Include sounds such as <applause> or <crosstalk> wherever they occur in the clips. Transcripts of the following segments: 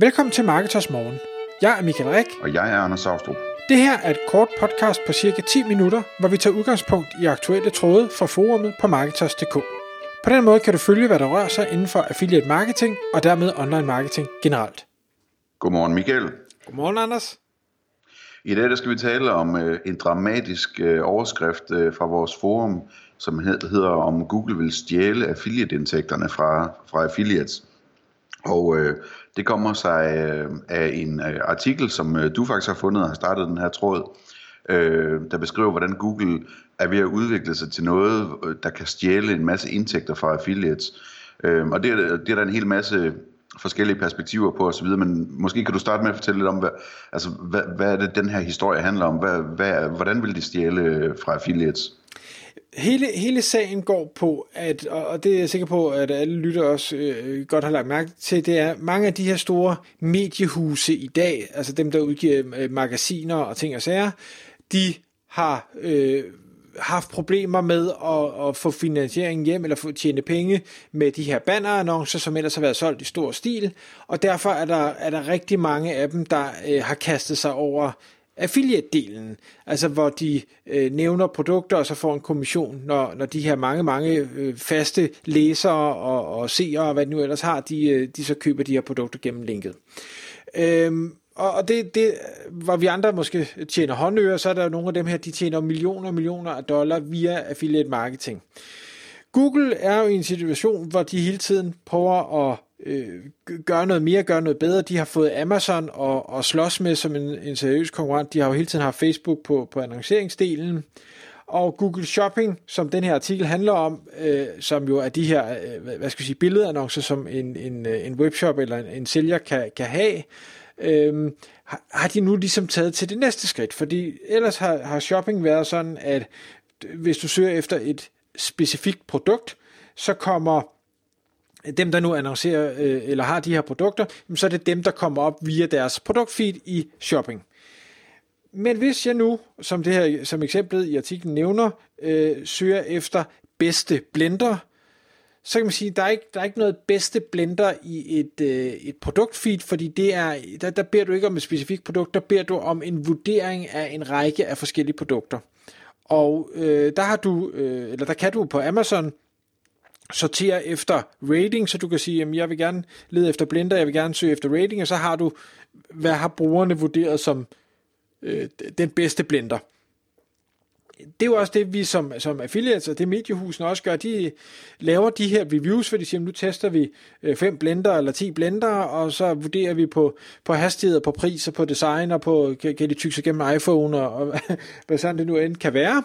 Velkommen til Marketers Morgen. Jeg er Michael Rik. Og jeg er Anders Saustrup. Det her er et kort podcast på cirka 10 minutter, hvor vi tager udgangspunkt i aktuelle tråde fra forumet på Marketers.dk. På den måde kan du følge, hvad der rører sig inden for affiliate marketing og dermed online marketing generelt. Godmorgen Michael. Godmorgen Anders. I dag der skal vi tale om øh, en dramatisk øh, overskrift øh, fra vores forum, som hedder om Google vil stjæle affiliate-indtægterne fra, fra affiliates. Og øh, det kommer sig øh, af en øh, artikel, som øh, du faktisk har fundet og har startet den her tråd, øh, der beskriver, hvordan Google er ved at udvikle sig til noget, øh, der kan stjæle en masse indtægter fra affiliates. Øh, og det, det er der en hel masse forskellige perspektiver på osv., men måske kan du starte med at fortælle lidt om, hvad, altså, hvad, hvad er det, den her historie handler om? Hvad, hvad, hvordan vil de stjæle øh, fra affiliates? Hele, hele sagen går på, at, og det er jeg sikker på, at alle lytter også øh, godt har lagt mærke til, det er mange af de her store mediehuse i dag, altså dem, der udgiver øh, magasiner og ting og sager, de har øh, haft problemer med at, at få finansiering hjem, eller få tjene penge med de her bannerannoncer, som ellers har været solgt i stor stil, og derfor er der, er der rigtig mange af dem, der øh, har kastet sig over affiliate-delen, altså hvor de øh, nævner produkter, og så får en kommission, når, når de her mange, mange øh, faste læsere og, og seere, og hvad de nu ellers har, de, øh, de så køber de her produkter gennem linket. Øhm, og, og det, det, hvor vi andre måske tjener håndører, så er der jo nogle af dem her, de tjener millioner og millioner af dollar via affiliate marketing. Google er jo i en situation, hvor de hele tiden prøver at øh, gøre noget mere, gøre noget bedre. De har fået Amazon og, og slås med som en, en seriøs konkurrent. De har jo hele tiden haft Facebook på, på annonceringsdelen. Og Google Shopping, som den her artikel handler om, øh, som jo er de her, øh, hvad skal jeg sige, billedannoncer, som en, en, øh, en webshop eller en, en sælger kan, kan have, øh, har de nu ligesom taget til det næste skridt. Fordi ellers har, har shopping været sådan, at hvis du søger efter et specifikt produkt, så kommer dem, der nu annoncerer øh, eller har de her produkter, så er det dem, der kommer op via deres produktfeed i shopping. Men hvis jeg nu, som det her som eksemplet i artiklen nævner, øh, søger efter bedste blender, så kan man sige, at der er ikke, der er ikke noget bedste blender i et, øh, et produktfeed, fordi det er, der, der beder du ikke om et specifikt produkt, der beder du om en vurdering af en række af forskellige produkter. Og øh, der har du, øh, eller der kan du på Amazon sortere efter rating, så du kan sige, at jeg vil gerne lede efter Blender, jeg vil gerne søge efter rating, og så har du, hvad har brugerne vurderet som øh, den bedste Blender. Det er jo også det, vi som, som affiliates, og det mediehusene også gør, de laver de her reviews, hvor de siger, nu tester vi øh, fem blender eller 10 blender, og så vurderer vi på, på hastighed, på pris og på design, og på, kan, kan de tykke sig gennem iPhone, og, og <laughs> hvad sådan det nu end kan være.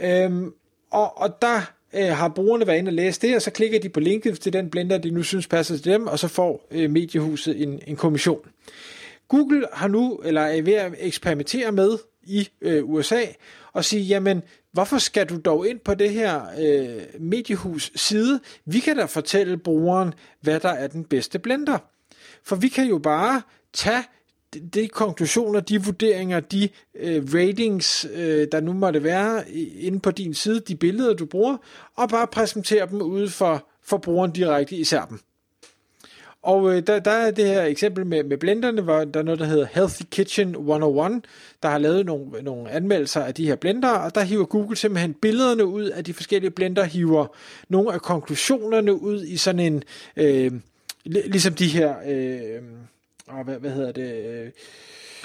Øhm, og, og der øh, har brugerne været inde og læse det, og så klikker de på linket til den blender, de nu synes passer til dem, og så får øh, mediehuset en, en kommission. Google har nu, eller er ved at eksperimentere med i øh, USA, og sige, jamen, hvorfor skal du dog ind på det her øh, mediehus side? Vi kan da fortælle brugeren, hvad der er den bedste blender. For vi kan jo bare tage de konklusioner, de vurderinger, de øh, ratings, øh, der nu måtte være inde på din side, de billeder, du bruger, og bare præsentere dem ude for, for brugeren direkte i serben. Og øh, der, der er det her eksempel med, med blenderne, hvor der er noget, der hedder Healthy Kitchen 101, der har lavet nogle, nogle anmeldelser af de her blender, og der hiver Google simpelthen billederne ud af de forskellige blender, hiver nogle af konklusionerne ud i sådan en, øh, ligesom de her... Øh, og hvad, hvad hedder det? Øh,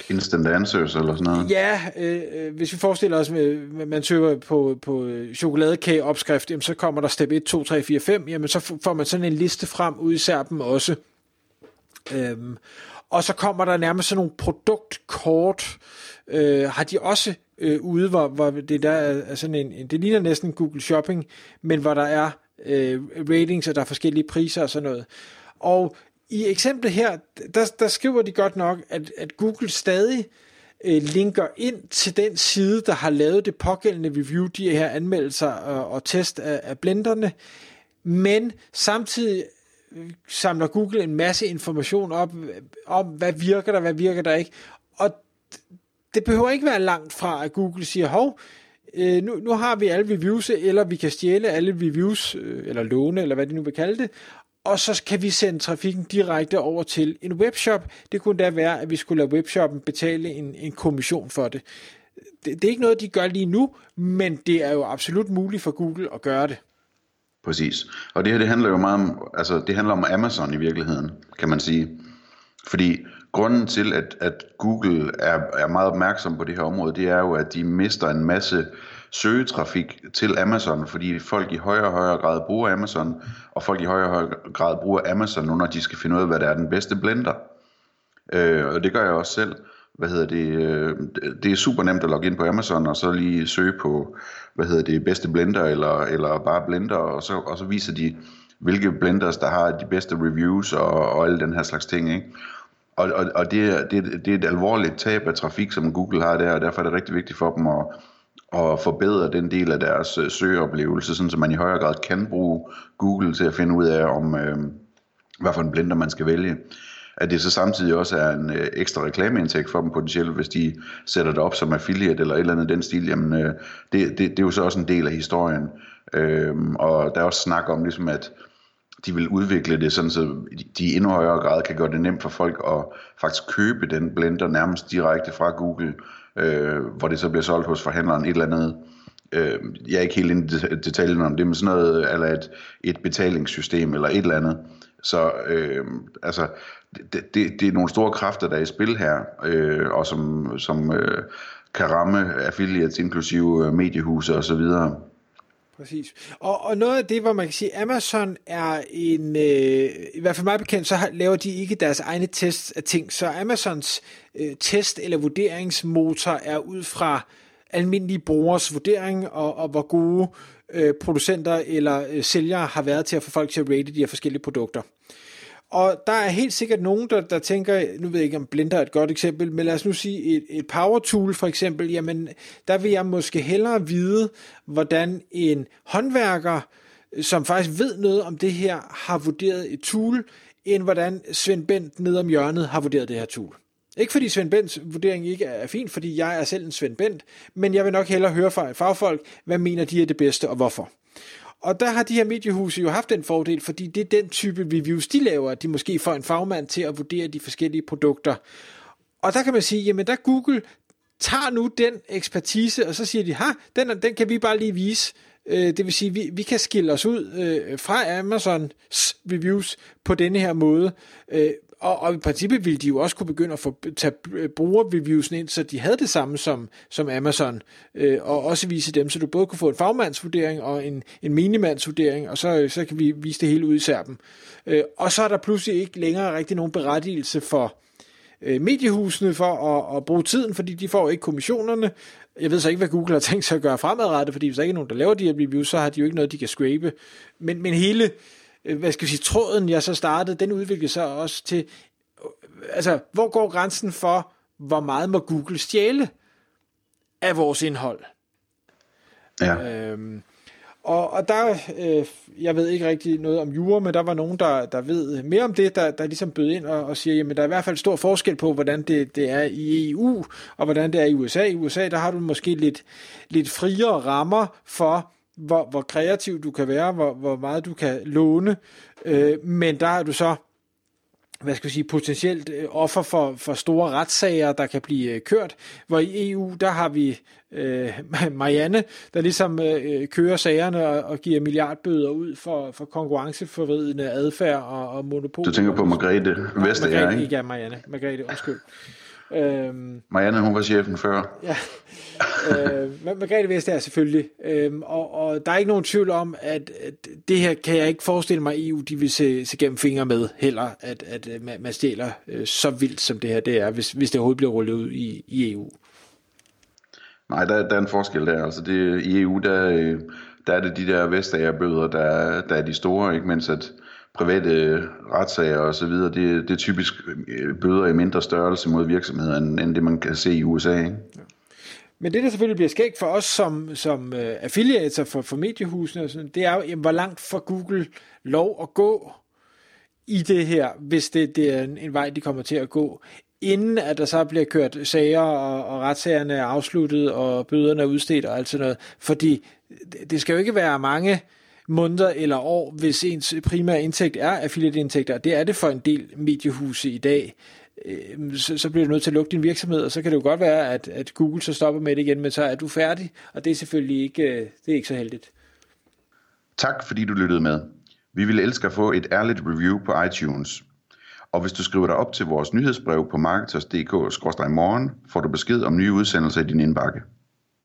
Instant answers eller sådan noget? Ja, øh, øh hvis vi forestiller os, at man søger på, på chokoladekage-opskrift, jamen, så kommer der step 1, 2, 3, 4, 5, jamen så får man sådan en liste frem ud i serben også. Øhm, og så kommer der nærmest sådan nogle produktkort, øh, har de også øh, ude, hvor, hvor det der er sådan en, en, det ligner næsten Google Shopping, men hvor der er øh, ratings, og der er forskellige priser og sådan noget. Og i eksemplet her, der, der skriver de godt nok, at, at Google stadig øh, linker ind til den side, der har lavet det pågældende review, de her anmeldelser og, og test af, af blenderne, men samtidig øh, samler Google en masse information op øh, om, hvad virker der, hvad virker der ikke, og det behøver ikke være langt fra, at Google siger, hov, øh, nu, nu har vi alle reviews, eller vi kan stjæle alle reviews, øh, eller låne, eller hvad de nu vil kalde det, og så kan vi sende trafikken direkte over til en webshop. Det kunne da være, at vi skulle lade webshoppen betale en, en kommission for det. det. Det er ikke noget, de gør lige nu, men det er jo absolut muligt for Google at gøre det. Præcis. Og det her, det handler jo meget om, altså det handler om Amazon i virkeligheden, kan man sige. Fordi grunden til, at, at Google er, er meget opmærksom på det her område, det er jo, at de mister en masse søgetrafik til Amazon, fordi folk i højere og højere grad bruger Amazon, og folk i højere og højere grad bruger Amazon nu, når de skal finde ud af, hvad der er den bedste blender. Øh, og det gør jeg også selv. Hvad hedder det? Øh, det er super nemt at logge ind på Amazon, og så lige søge på, hvad hedder det, bedste blender, eller, eller bare blender, og så, og så viser de, hvilke blenders, der har de bedste reviews, og, og alle den her slags ting, ikke? Og, og, og det, er, det, det er et alvorligt tab af trafik, som Google har der, og derfor er det rigtig vigtigt for dem at, og forbedre den del af deres øh, søgeoplevelse, sådan så man i højere grad kan bruge Google til at finde ud af, om øh, hvad for en blender man skal vælge. At det så samtidig også er en øh, ekstra reklameindtægt for dem potentielt, hvis de sætter det op som affiliate eller et eller andet den stil, jamen øh, det, det, det er jo så også en del af historien. Øh, og der er også snak om ligesom, at de vil udvikle det sådan, så de i endnu højere grad kan gøre det nemt for folk at faktisk købe den blender nærmest direkte fra Google, øh, hvor det så bliver solgt hos forhandleren et eller andet. Øh, jeg er ikke helt inde i detaljen om det, men sådan noget, eller et, et betalingssystem eller et eller andet. Så øh, altså, det, det, det er nogle store kræfter, der er i spil her, øh, og som, som øh, kan ramme affiliates, inklusive øh, mediehuse osv. Præcis. Og, og noget af det, hvor man kan sige, Amazon er en, øh, i hvert fald meget bekendt, så laver de ikke deres egne tests af ting, så Amazons øh, test eller vurderingsmotor er ud fra almindelige brugers vurdering, og, og hvor gode øh, producenter eller øh, sælgere har været til at få folk til at rate de her forskellige produkter. Og der er helt sikkert nogen, der, der tænker, nu ved jeg ikke om Blender er et godt eksempel, men lad os nu sige et, et power tool for eksempel, jamen der vil jeg måske hellere vide, hvordan en håndværker, som faktisk ved noget om det her, har vurderet et tool, end hvordan Svend Bent nede om hjørnet har vurderet det her tool. Ikke fordi Svend Bents vurdering ikke er fin, fordi jeg er selv en Svend Bent, men jeg vil nok hellere høre fra fagfolk, hvad mener de er det bedste og hvorfor. Og der har de her mediehuse jo haft den fordel, fordi det er den type reviews, de laver, at de måske får en fagmand til at vurdere de forskellige produkter. Og der kan man sige, jamen der Google tager nu den ekspertise, og så siger de, ha, den, den kan vi bare lige vise. Øh, det vil sige, vi, vi kan skille os ud øh, fra Amazons reviews på denne her måde. Øh, og, og i princippet ville de jo også kunne begynde at få, tage øh, brugerreviewsene ind, så de havde det samme som, som Amazon, øh, og også vise dem, så du både kunne få en fagmandsvurdering og en, en minimandsvurdering, og så, så kan vi vise det hele ud i serben. Øh, og så er der pludselig ikke længere rigtig nogen berettigelse for øh, mediehusene for at, at bruge tiden, fordi de får ikke kommissionerne. Jeg ved så ikke, hvad Google har tænkt sig at gøre fremadrettet, fordi hvis der ikke er nogen, der laver de her reviews, så har de jo ikke noget, de kan scrape. Men, men hele hvad skal vi sige, tråden, jeg så startede, den udviklede sig også til, altså, hvor går grænsen for, hvor meget må Google stjæle af vores indhold? Ja. Øhm, og, og der, øh, jeg ved ikke rigtig noget om jura, men der var nogen, der, der ved mere om det, der, der ligesom bød ind og, og siger, jamen der er i hvert fald stor forskel på, hvordan det, det er i EU, og hvordan det er i USA. I USA, der har du måske lidt, lidt friere rammer for, hvor, hvor kreativ du kan være, hvor, hvor meget du kan låne, øh, men der er du så hvad skal jeg sige, potentielt øh, offer for, for store retssager, der kan blive øh, kørt, hvor i EU, der har vi øh, <laughs> Marianne, der ligesom øh, kører sagerne og, og giver milliardbøder ud for, for konkurrenceforvridende adfærd og, og monopol. Du tænker på Margrethe Vestager, ikke? Ikke ja, Marianne. Margrethe, undskyld. Øhm, Marianne, hun var chefen før. Ja, <laughs> øh, Margrethe Vestager selvfølgelig. Øhm, og, og der er ikke nogen tvivl om, at, at det her kan jeg ikke forestille mig, EU de vil se, se gennem fingre med heller, at, at man, man stjæler øh, så vildt, som det her det er, hvis, hvis det overhovedet bliver rullet ud i, i EU. Nej, der, der er en forskel der. Altså det, I EU, der, øh, der er det de der Vestager-bøder, der, der er de store, ikke? mens at private retssager og så videre, det, det er typisk øh, bøder i mindre størrelse mod virksomheder, end, end det man kan se i USA. Ikke? Ja. Men det, der selvfølgelig bliver skægt for os som, som øh, uh, affiliater for, for mediehusene, og sådan, det er jo, jamen, hvor langt får Google lov at gå i det her, hvis det, det er en, en vej, de kommer til at gå, inden at der så bliver kørt sager, og, og retssagerne er afsluttet, og bøderne er udstedt og alt sådan noget. Fordi det skal jo ikke være mange måneder eller år, hvis ens primære indtægt er affiliate-indtægter. Det er det for en del mediehuse i dag. Øh, så, så bliver du nødt til at lukke din virksomhed, og så kan det jo godt være, at, at Google så stopper med det igen, men så er du færdig, og det er selvfølgelig ikke, øh, det er ikke så heldigt. Tak fordi du lyttede med. Vi vil elske at få et ærligt review på iTunes. Og hvis du skriver dig op til vores nyhedsbrev på marketers.dk-morgen, får du besked om nye udsendelser i din indbakke.